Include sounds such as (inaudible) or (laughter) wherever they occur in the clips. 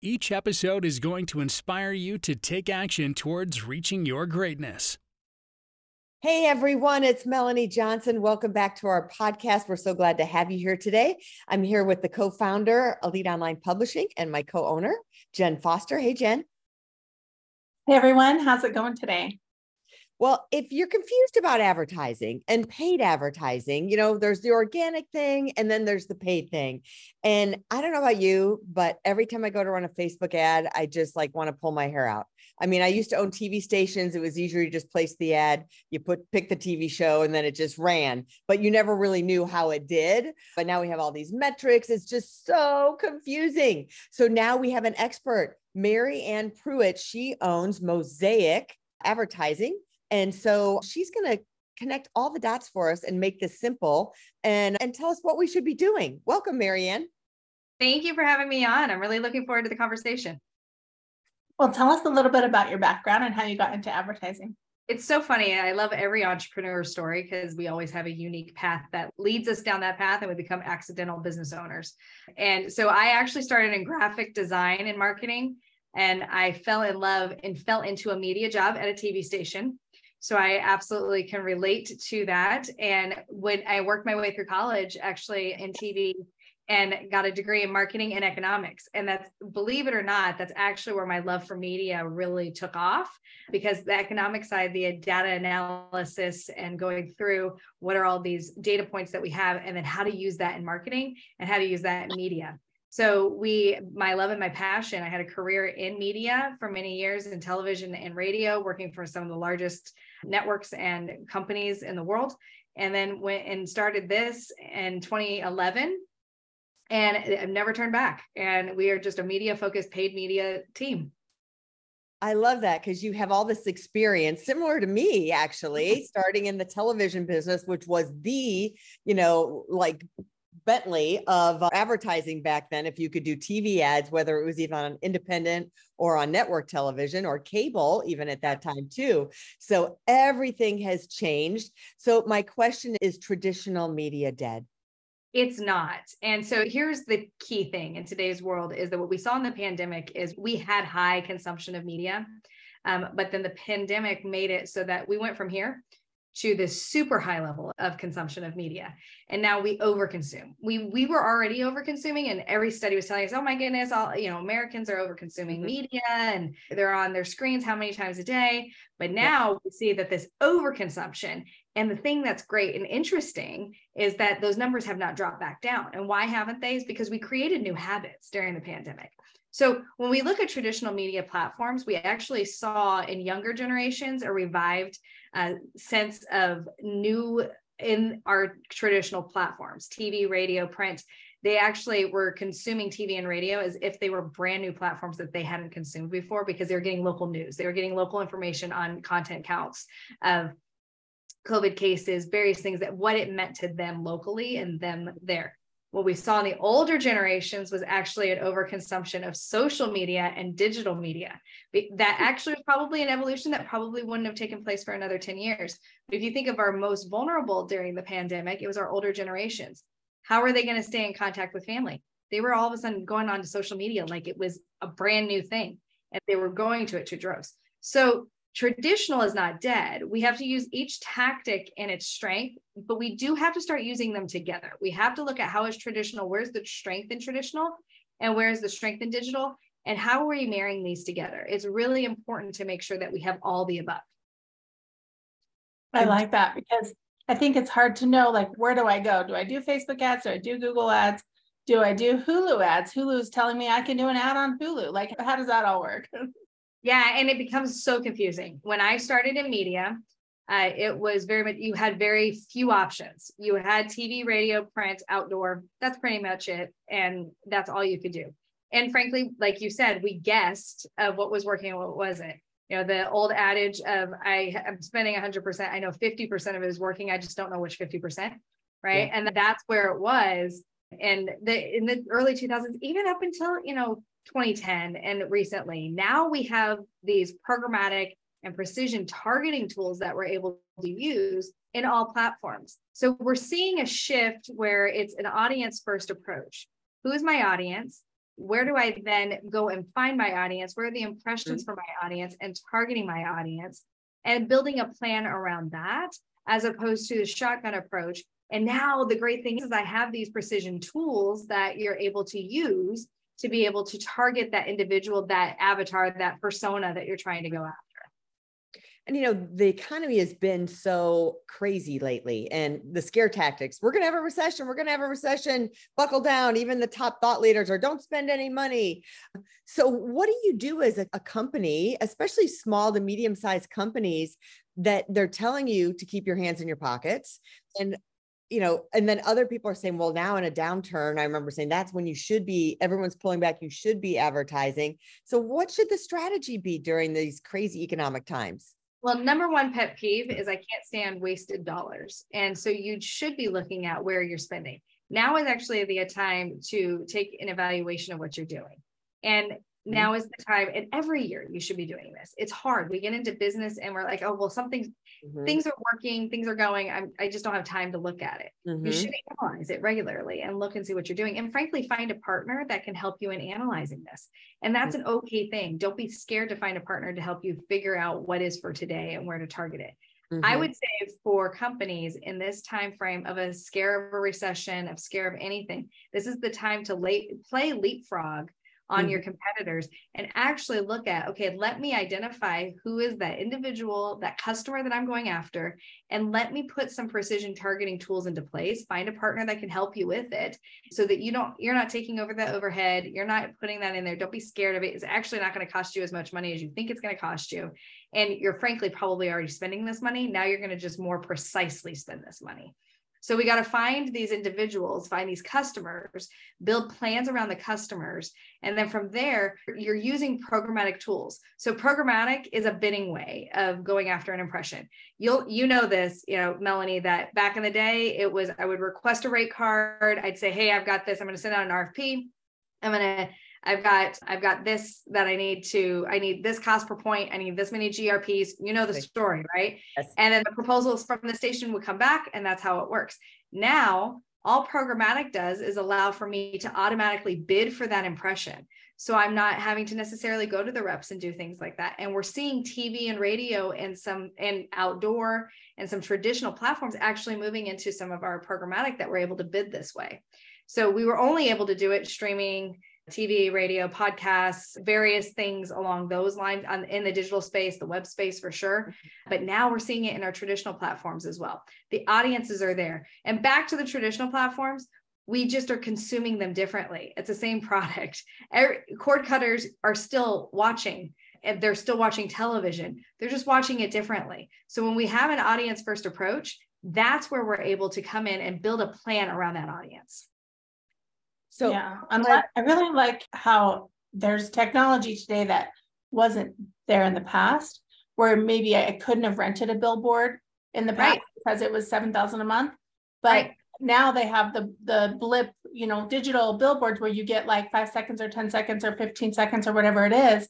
Each episode is going to inspire you to take action towards reaching your greatness. Hey everyone, it's Melanie Johnson. Welcome back to our podcast. We're so glad to have you here today. I'm here with the co founder, Elite Online Publishing, and my co owner, Jenn Foster. Hey, Jenn. Hey everyone, how's it going today? Well, if you're confused about advertising and paid advertising, you know, there's the organic thing and then there's the paid thing. And I don't know about you, but every time I go to run a Facebook ad, I just like want to pull my hair out. I mean, I used to own TV stations. It was easier to just place the ad, you put pick the TV show and then it just ran, but you never really knew how it did. But now we have all these metrics. It's just so confusing. So now we have an expert, Mary Ann Pruitt. She owns Mosaic Advertising and so she's going to connect all the dots for us and make this simple and, and tell us what we should be doing. Welcome, Mary Ann. Thank you for having me on. I'm really looking forward to the conversation. Well, tell us a little bit about your background and how you got into advertising. It's so funny. I love every entrepreneur story because we always have a unique path that leads us down that path and we become accidental business owners. And so I actually started in graphic design and marketing and I fell in love and fell into a media job at a TV station so I absolutely can relate to that. And when I worked my way through college, actually in TV, and got a degree in marketing and economics. And that's, believe it or not, that's actually where my love for media really took off because the economic side, the data analysis and going through what are all these data points that we have, and then how to use that in marketing and how to use that in media. So we, my love and my passion, I had a career in media for many years in television and radio, working for some of the largest networks and companies in the world. And then went and started this in 2011 and I've never turned back. And we are just a media focused paid media team. I love that because you have all this experience similar to me, actually, (laughs) starting in the television business, which was the, you know, like Bentley of uh, advertising back then. If you could do TV ads, whether it was even on independent or on network television or cable, even at that time, too. So everything has changed. So, my question is traditional media dead? It's not. And so here's the key thing in today's world is that what we saw in the pandemic is we had high consumption of media. Um, but then the pandemic made it so that we went from here to this super high level of consumption of media. And now we overconsume. We we were already overconsuming and every study was telling us oh my goodness all you know americans are overconsuming mm-hmm. media and they're on their screens how many times a day? But now yeah. we see that this overconsumption and the thing that's great and interesting is that those numbers have not dropped back down. And why haven't they? Is because we created new habits during the pandemic. So when we look at traditional media platforms, we actually saw in younger generations a revived uh, sense of new in our traditional platforms, TV, radio, print. They actually were consuming TV and radio as if they were brand new platforms that they hadn't consumed before because they were getting local news. They were getting local information on content counts of COVID cases, various things that what it meant to them locally and them there what we saw in the older generations was actually an overconsumption of social media and digital media. That hmm. actually was probably an evolution that probably wouldn't have taken place for another 10 years. But if you think of our most vulnerable during the pandemic, it was our older generations. How are they going to stay in contact with family? They were all of a sudden going on to social media like it was a brand new thing, and they were going to it to droves. So traditional is not dead. We have to use each tactic in its strength, but we do have to start using them together. We have to look at how is traditional, where's the strength in traditional, and where's the strength in digital, and how are we marrying these together? It's really important to make sure that we have all the above. I like that because I think it's hard to know like where do I go? Do I do Facebook ads? Do I do Google ads? Do I do Hulu ads? Hulu's telling me I can do an ad on Hulu. Like, how does that all work? (laughs) Yeah, and it becomes so confusing. When I started in media, uh, it was very much you had very few options. You had TV, radio, print, outdoor. That's pretty much it, and that's all you could do. And frankly, like you said, we guessed of what was working and what wasn't. You know, the old adage of I am spending 100%, I know 50% of it is working, I just don't know which 50%, right? Yeah. And that's where it was. And the in the early 2000s, even up until, you know, 2010 and recently, now we have these programmatic and precision targeting tools that we're able to use in all platforms. So we're seeing a shift where it's an audience first approach. Who is my audience? Where do I then go and find my audience? Where are the impressions mm-hmm. for my audience and targeting my audience and building a plan around that as opposed to the shotgun approach. And now the great thing is I have these precision tools that you're able to use to be able to target that individual, that avatar, that persona that you're trying to go after. And you know the economy has been so crazy lately and the scare tactics. We're going to have a recession we're going to have a recession. Buckle down even the top thought leaders are don't spend any money. So what do you do as a, a company especially small to medium sized companies that they're telling you to keep your hands in your pockets? And you know, and then other people are saying, well, now in a downturn, I remember saying that's when you should be, everyone's pulling back, you should be advertising. So, what should the strategy be during these crazy economic times? Well, number one pet peeve is I can't stand wasted dollars. And so you should be looking at where you're spending. Now is actually the time to take an evaluation of what you're doing. And Mm-hmm. now is the time and every year you should be doing this it's hard we get into business and we're like oh well something mm-hmm. things are working things are going I'm, i just don't have time to look at it mm-hmm. you should analyze it regularly and look and see what you're doing and frankly find a partner that can help you in analyzing this and that's mm-hmm. an okay thing don't be scared to find a partner to help you figure out what is for today and where to target it Mm-hmm. I would say for companies in this time frame of a scare of a recession, of scare of anything, this is the time to late, play leapfrog on mm-hmm. your competitors and actually look at okay let me identify who is that individual that customer that i'm going after and let me put some precision targeting tools into place. Find a partner that can help you with it so that you don't you're not taking over the overhead. You're not putting that in there. Don't be scared of it. It's actually not going to cost you as much money as you think it's going to cost you. And you're frankly probably already spending this money. Now you're going to just more precisely spend this money so we got to find these individuals, find these customers, build plans around the customers. And then from there, you're using programmatic tools. So programmatic is a bidding way of going after an impression. You'll you know this, you know, Melanie, that back in the day, it was I would request a rate card. I'd say, hey, I've got this. I'm going to send out an RFP. I'm going to I've got I've got this that I need to I need this cost per point. I need this many GRPs. You know the story, right? Yes. And then the proposals from the station would come back, and that's how it works. Now, all programmatic does is allow for me to automatically bid for that impression. So I'm not having to necessarily go to the reps and do things like that. And we're seeing TV and radio and some and outdoor and some traditional platforms actually moving into some of our programmatic that we're able to bid this way. So we were only able to do it streaming TV, radio, podcasts, various things along those lines on, in the digital space, the web space for sure. Mm-hmm. But now we're seeing it in our traditional platforms as well. The audiences are there. And back to the traditional platforms, we just are consuming them differently. It's the same (laughs) product. Every, cord cutters are still watching and they're still watching television. They're just watching it differently. So when we have an audience first approach, that's where we're able to come in and build a plan around that audience. So yeah, I, I really like how there's technology today that wasn't there in the past, where maybe I couldn't have rented a billboard in the past right. because it was seven thousand a month, but right. now they have the the blip, you know, digital billboards where you get like five seconds or ten seconds or fifteen seconds or whatever it is,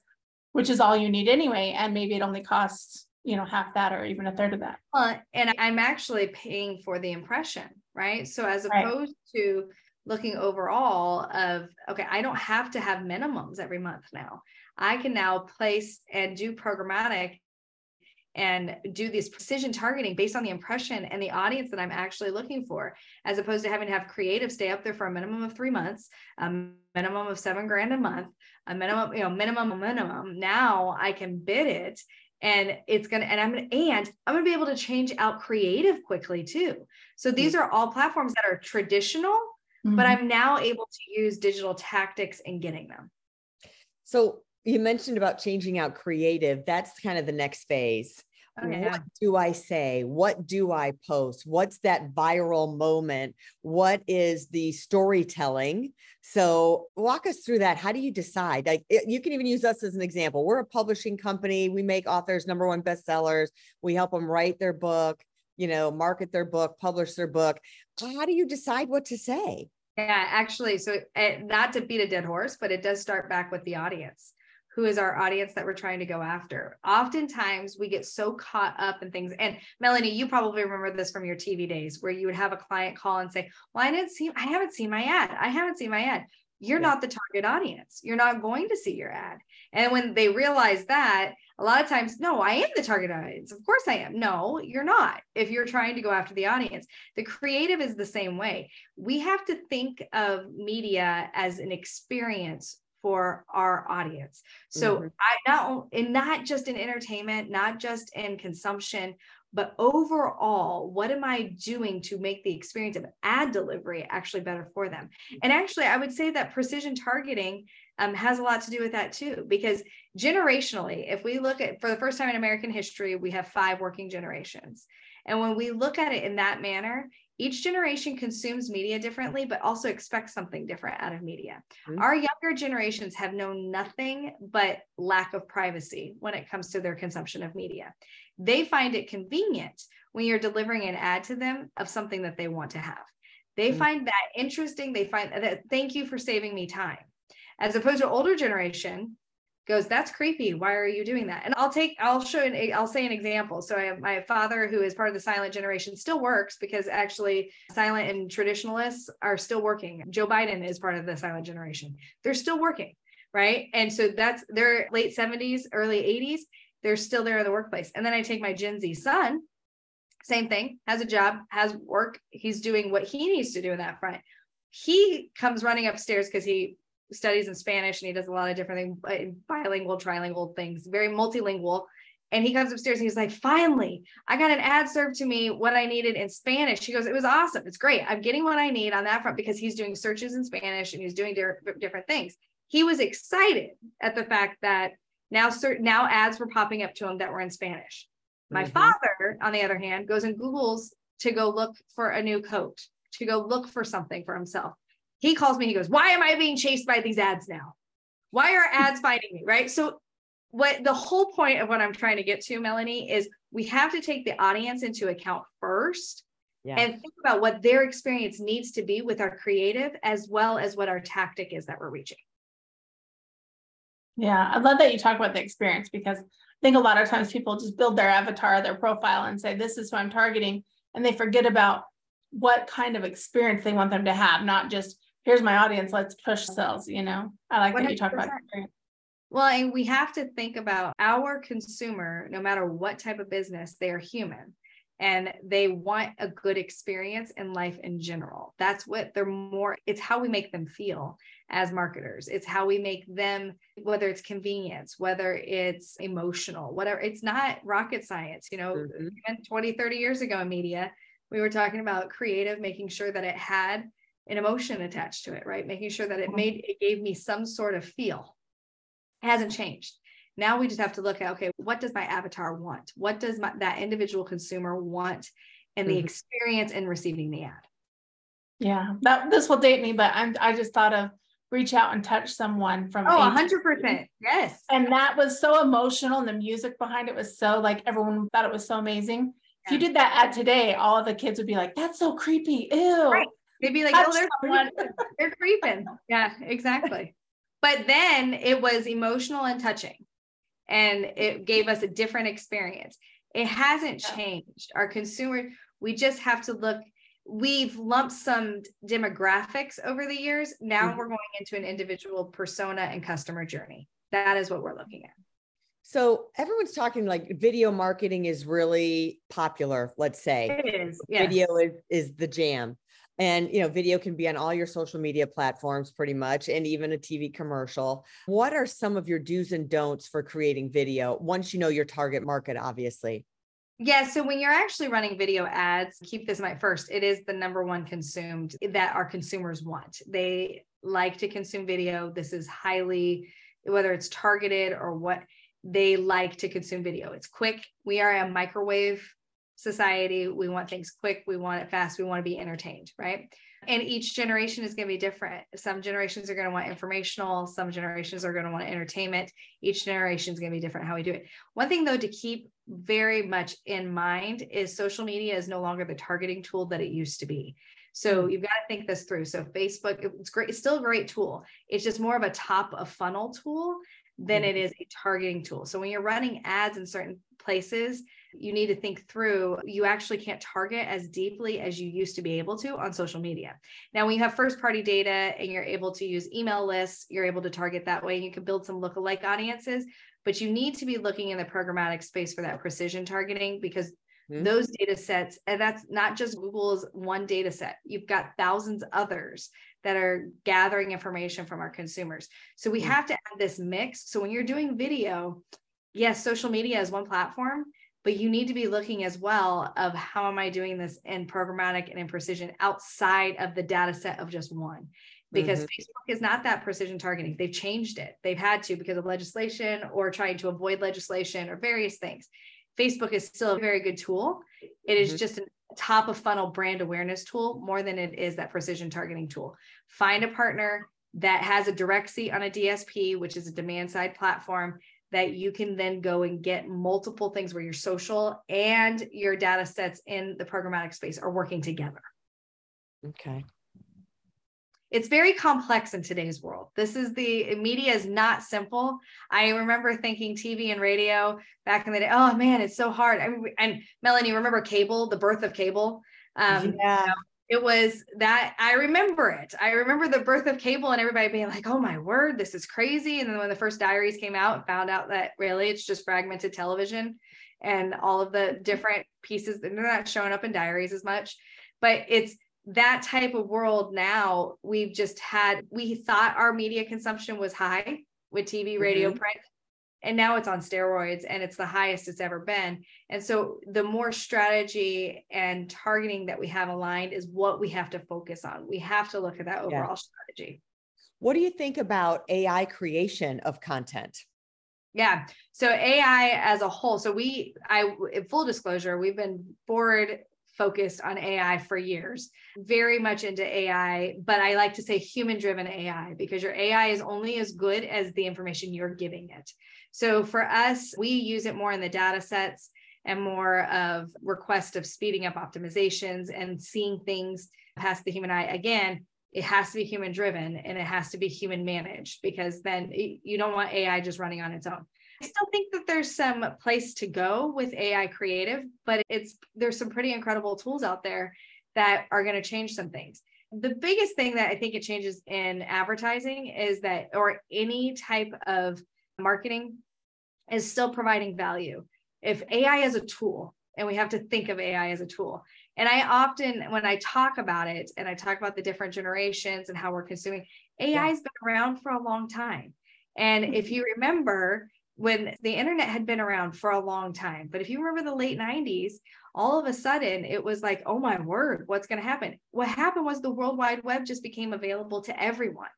which is all you need anyway, and maybe it only costs you know half that or even a third of that. Well, and I'm actually paying for the impression, right? So as opposed right. to looking overall of okay i don't have to have minimums every month now. I can now place and do programmatic and do this precision targeting based on the impression and the audience that i'm actually looking for as opposed to having to have creative stay up there for a minimum of three months a minimum of seven grand a month a minimum you know minimum minimum. Now i can bid it and it's gonna and i'm gonna and i'm gonna be able to change out creative quickly too. So these mm. are all platforms that are traditional mm-hmm. but I'm now able to use digital tactics in getting them. So you mentioned about changing out creative. That's kind of the next phase. Oh, yeah. What do I say? What do I post? What's that viral moment? What is the storytelling? So, walk us through that. How do you decide? Like, you can even use us as an example. We're a publishing company. We make authors number one bestsellers. We help them write their book, you know, market their book, publish their book. How do you decide what to say? Yeah, actually, so uh, not to beat a dead horse, but it does start back with the audience who is our audience that we're trying to go after. Oftentimes we get so caught up in things. And Melanie, you probably remember this from your TV days where you would have a client call and say, Well, I didn't see, I haven't seen my ad. I haven't seen my ad. You're yeah. not the target audience. You're not going to see your ad. And when they realize that, a lot of times, no, I am the target audience. Of course I am. No, you're not. If you're trying to go after the audience, the creative is the same way. We have to think of media as an experience for our audience. So mm-hmm. I not and not just in entertainment, not just in consumption, but overall, what am I doing to make the experience of ad delivery actually better for them? And actually, I would say that precision targeting um, has a lot to do with that too, because generationally, if we look at for the first time in American history, we have five working generations. And when we look at it in that manner, each generation consumes media differently, but also expects something different out of media. Mm-hmm. Our younger generations have known nothing but lack of privacy when it comes to their consumption of media. They find it convenient when you're delivering an ad to them of something that they want to have. They mm-hmm. find that interesting. They find that thank you for saving me time. As opposed to older generation goes, that's creepy. Why are you doing that? And I'll take, I'll show an, I'll say an example. So I have my father, who is part of the silent generation, still works because actually silent and traditionalists are still working. Joe Biden is part of the silent generation. They're still working, right? And so that's their late 70s, early 80s. They're still there in the workplace. And then I take my Gen Z son, same thing, has a job, has work. He's doing what he needs to do in that front. He comes running upstairs because he studies in Spanish and he does a lot of different things, bilingual, trilingual things, very multilingual. And he comes upstairs and he's like, finally, I got an ad served to me what I needed in Spanish. He goes, it was awesome. It's great. I'm getting what I need on that front because he's doing searches in Spanish and he's doing different things. He was excited at the fact that now certain now ads were popping up to him that were in Spanish. My mm-hmm. father, on the other hand, goes and Googles to go look for a new coat, to go look for something for himself he calls me, he goes, Why am I being chased by these ads now? Why are ads finding me? Right. So, what the whole point of what I'm trying to get to, Melanie, is we have to take the audience into account first yeah. and think about what their experience needs to be with our creative as well as what our tactic is that we're reaching. Yeah, I love that you talk about the experience because I think a lot of times people just build their avatar, their profile, and say, This is who I'm targeting. And they forget about what kind of experience they want them to have, not just here's my audience, let's push sales, you know? I like 100%. that you talk about experience. Well, and we have to think about our consumer, no matter what type of business, they are human and they want a good experience in life in general. That's what they're more, it's how we make them feel as marketers. It's how we make them, whether it's convenience, whether it's emotional, whatever, it's not rocket science. You know, mm-hmm. 20, 30 years ago in media, we were talking about creative, making sure that it had an emotion attached to it, right? Making sure that it made it gave me some sort of feel. It hasn't changed. Now we just have to look at okay, what does my avatar want? What does my, that individual consumer want in the mm-hmm. experience in receiving the ad? Yeah, that this will date me, but I'm I just thought of reach out and touch someone from oh 100% yes and that was so emotional and the music behind it was so like everyone thought it was so amazing yeah. if you did that ad today all of the kids would be like that's so creepy ew right. They'd be like, oh, they're creeping. (laughs) they're creeping. Yeah, exactly. But then it was emotional and touching, and it gave us a different experience. It hasn't changed. Our consumer, we just have to look. We've lumped some demographics over the years. Now mm-hmm. we're going into an individual persona and customer journey. That is what we're looking at. So everyone's talking like video marketing is really popular, let's say. It is. Yes. Video is, is the jam and you know video can be on all your social media platforms pretty much and even a tv commercial what are some of your do's and don'ts for creating video once you know your target market obviously yeah. So when you're actually running video ads, keep this in mind first. It is the number one consumed eh, that our consumers want. They like to consume video. This is highly, whether it's targeted or what, they like to consume video. It's quick. We are a microwave society. We want things quick. We want it fast. We want to be entertained, right? And each generation is going to be different. Some generations are going to want informational, some generations are going to want entertainment. Each generation is going to be different how we do it. One thing, though, to keep very much in mind is social media is no longer the targeting tool that it used to be. So hmm. you've got to think this through. So Facebook, it's great, it's still a great tool. It's just more of a top of funnel tool than it mm-hmm. a targeting tool. So when you're running ads in certain places, you need to think through you actually can't target as deeply as you used to be able to on social media. Now, when you have first party data and you're able to use email lists, you're able to target that way. You can build some lookalike audiences, but you need to be looking in the programmatic space for that precision targeting because mm-hmm. those data sets, and that's not just Google's one data set, you've got thousands others that are gathering information from our consumers. So we mm-hmm. have to add this mix. So when you're doing video, yes, social media is one platform, but you need to be looking as well of how am I doing this in programmatic and in precision outside of the data set of just one because mm-hmm. Facebook is not that precision targeting. They've changed it. They've had to because of legislation or trying to avoid legislation or various things. Facebook is still a very good tool. It is mm-hmm. just a top of funnel brand awareness tool more than it is that precision targeting tool. Find a partner that has a direct seat on a DSP, which is a demand side platform that you can then go and get multiple things where your social and your data sets in the programmatic space are working together. Okay. It's very complex in today's world. This is the media is not simple. I remember thinking TV and radio back in the day. Oh man, it's so hard. I mean, and Melanie, remember cable, the birth of cable? Um, yeah. You know, it was that I remember it. I remember the birth of cable and everybody being like, oh my word, this is crazy. And then when the first diaries came out, found out that really it's just fragmented television and all of the different pieces, they're not showing up in diaries as much. But it's that type of world now. We've just had, we thought our media consumption was high with TV, radio, mm-hmm. print and now it's on steroids and it's the highest it's ever been. And so the more strategy and targeting that we have aligned is what we have to focus on. We have to look at that overall yeah. strategy. What do you think about ai creation of content? Yeah. So ai as a whole so we i full disclosure we've been forward focused on AI for years, very much into AI, but I like to say human driven AI because your AI is only as good as the information you're giving it. So for us, we use it more in the data sets and more of request of speeding up optimizations and seeing things past the human eye. Again, it has to be human driven and it has to be human managed because then you don't want AI just running on its own. I still think that there's some place to go with AI creative, but it's there's some pretty incredible tools out there that are going to change some things. The biggest thing that I think it changes in advertising is that or any type of marketing is still providing value. If AI is a tool, and we have to think of AI as a tool. And I often, when I talk about it and I talk about the different generations and how we're consuming, AI yeah. has been around for a long time. And if you remember, when the internet had been around for a long time, but if you remember the late 90s, all of a sudden it was like, oh my word, what's going to happen? What happened was the World Wide Web just became available to everyone.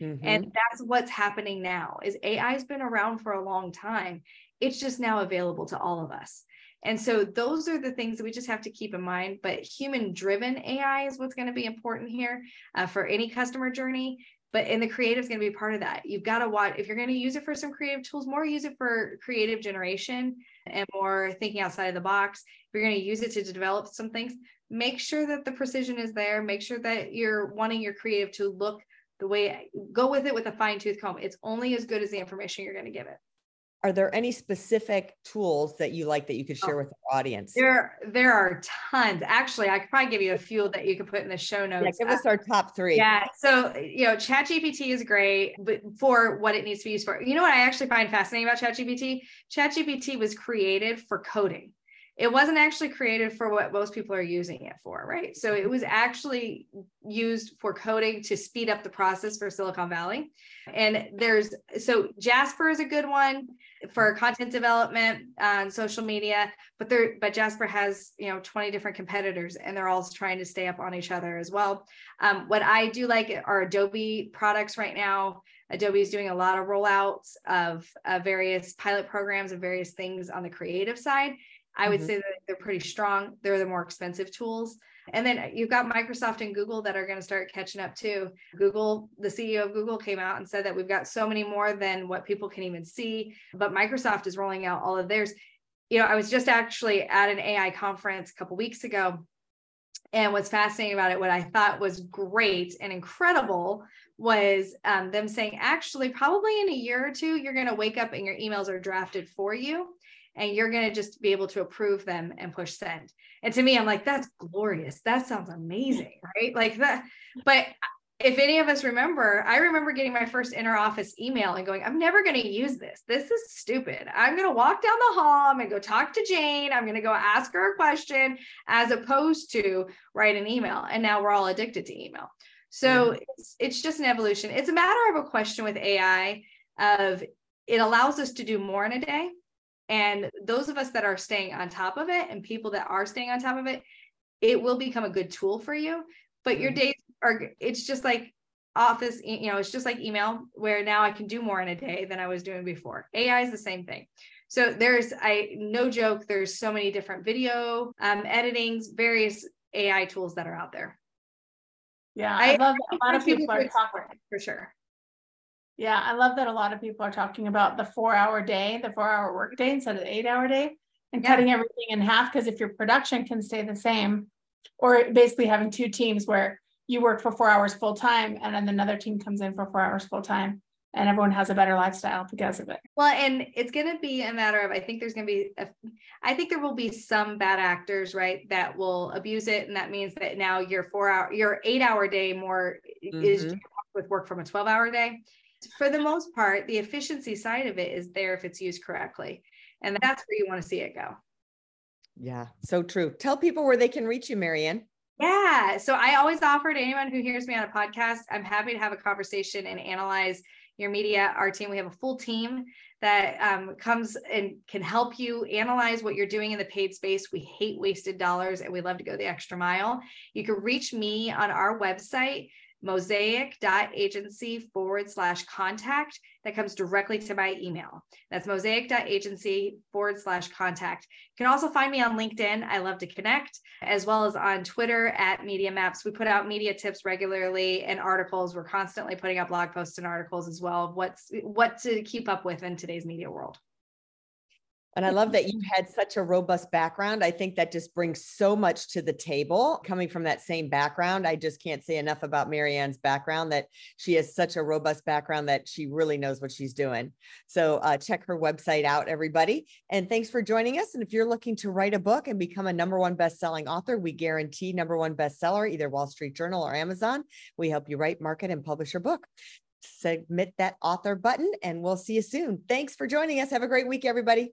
Mm-hmm. And that's what's happening now is AI has been around for a long time. It's just now available to all of us. And so those are the things that we just have to keep in mind. But human driven AI is what's going to be important here uh, for any customer journey. But in the creative is going to be part of that. You've got to watch if you're going to use it for some creative tools, more use it for creative generation and more thinking outside of the box. If you're going to use it to develop some things, make sure that the precision is there. Make sure that you're wanting your creative to look the way go with it with a fine tooth comb. It's only as good as the information you're going to give it. Are there any specific tools that you like that you could oh. share oh, with our audience? There, there are tons. Actually, I could probably give you a few that you could put in the show notes. Yeah, give us our top three. Yeah. So, you know, ChatGPT is great, but for what it needs to be used for. You know what I actually find fascinating about ChatGPT? ChatGPT was created for coding it wasn't actually created for what most people are using it for, right? So it was actually used for coding to speed up the process for Silicon Valley. And there's so Jasper is a good one for content development on social media, but there but Jasper has you know 20 different competitors and they're all trying to stay up on each other as well. Um, what I do like are Adobe products right now. Adobe is doing a lot of rollouts of uh, various pilot programs and various things on the creative side. I would mm-hmm. say that they're pretty strong. They're the more expensive tools. And then you've got Microsoft and Google that are going to start catching up too. Google, the CEO of Google came out and said that we've got so many more than what people can even see. But Microsoft is rolling out all of theirs. You know, I was just actually at an AI conference a couple weeks ago. And what's fascinating about it, what I thought was great and incredible was um, them saying, actually, probably in a year or two, you're going to wake up and your emails are drafted for you and you're going to just be able to approve them and push send. And to me, I'm like, that's glorious. That sounds amazing, right? Like that. But if any of us remember, I remember getting my first inner office email and going, I'm never going to use this. This is stupid. I'm going to walk down the hall. I'm going to go talk to Jane. I'm going to go ask her a question as opposed to write an email. And now we're all addicted to email. So mm-hmm. it's, it's just an evolution. It's a matter of a question with AI of it allows us to do more in a day and those of us that are staying on top of it and people that are staying on top of it, it will become a good tool for you. But your mm-hmm. days are, it's just like office, you know, it's just like email where now I can do more in a day than I was doing before. AI is the same thing. So there's, I, no joke, there's so many different video um, editings, various AI tools that are out there. Yeah, I, I love a lot of people are talking for sure. Yeah, I love that a lot of people are talking about the four hour day, the four hour work day instead of the eight hour day and yeah. cutting everything in half. Because if your production can stay the same, or basically having two teams where you work for four hours full time and then another team comes in for four hours full time and everyone has a better lifestyle because of it. Well, and it's going to be a matter of I think there's going to be a, I think there will be some bad actors, right, that will abuse it and that means that now your 4 hour your 8 hour day more mm-hmm. is with work from a 12 hour day for the most part, the efficiency side of it is there if it's used correctly. And that's where you want to see it go. Yeah, so true. Tell people where they can reach you, Mary Ann. Yeah. So I always offer to anyone who hears me on a podcast, I'm happy to have a conversation and analyze your media. Our team, we have a full team that um, comes and can help you analyze what you're doing in the paid space. We hate wasted dollars and we love to go the extra mile. You can reach me on our website mosaic.agency forward slash contact that comes directly to my email. That's mosaic.agency forward slash contact. You can also find me on LinkedIn. I love to connect, as well as on Twitter at Media Maps. We put out media tips regularly and articles. We're constantly putting up blog posts and articles as well what's what to keep up with in today's media world. And I love that you had such a robust background. I think that just brings so much to the table coming from that same background. I just can't say enough about Mary Ann's background that she has such a robust background that she really knows what she's doing. So uh, check her website out, everybody. And thanks for joining us. And if you're looking to write a book and become a number one best-selling author, we guarantee number one bestseller, either Wall Street Journal or Amazon. We help you write, market, and publish your book submit that author button and we'll see you soon. Thanks for joining us. Have a great week, everybody.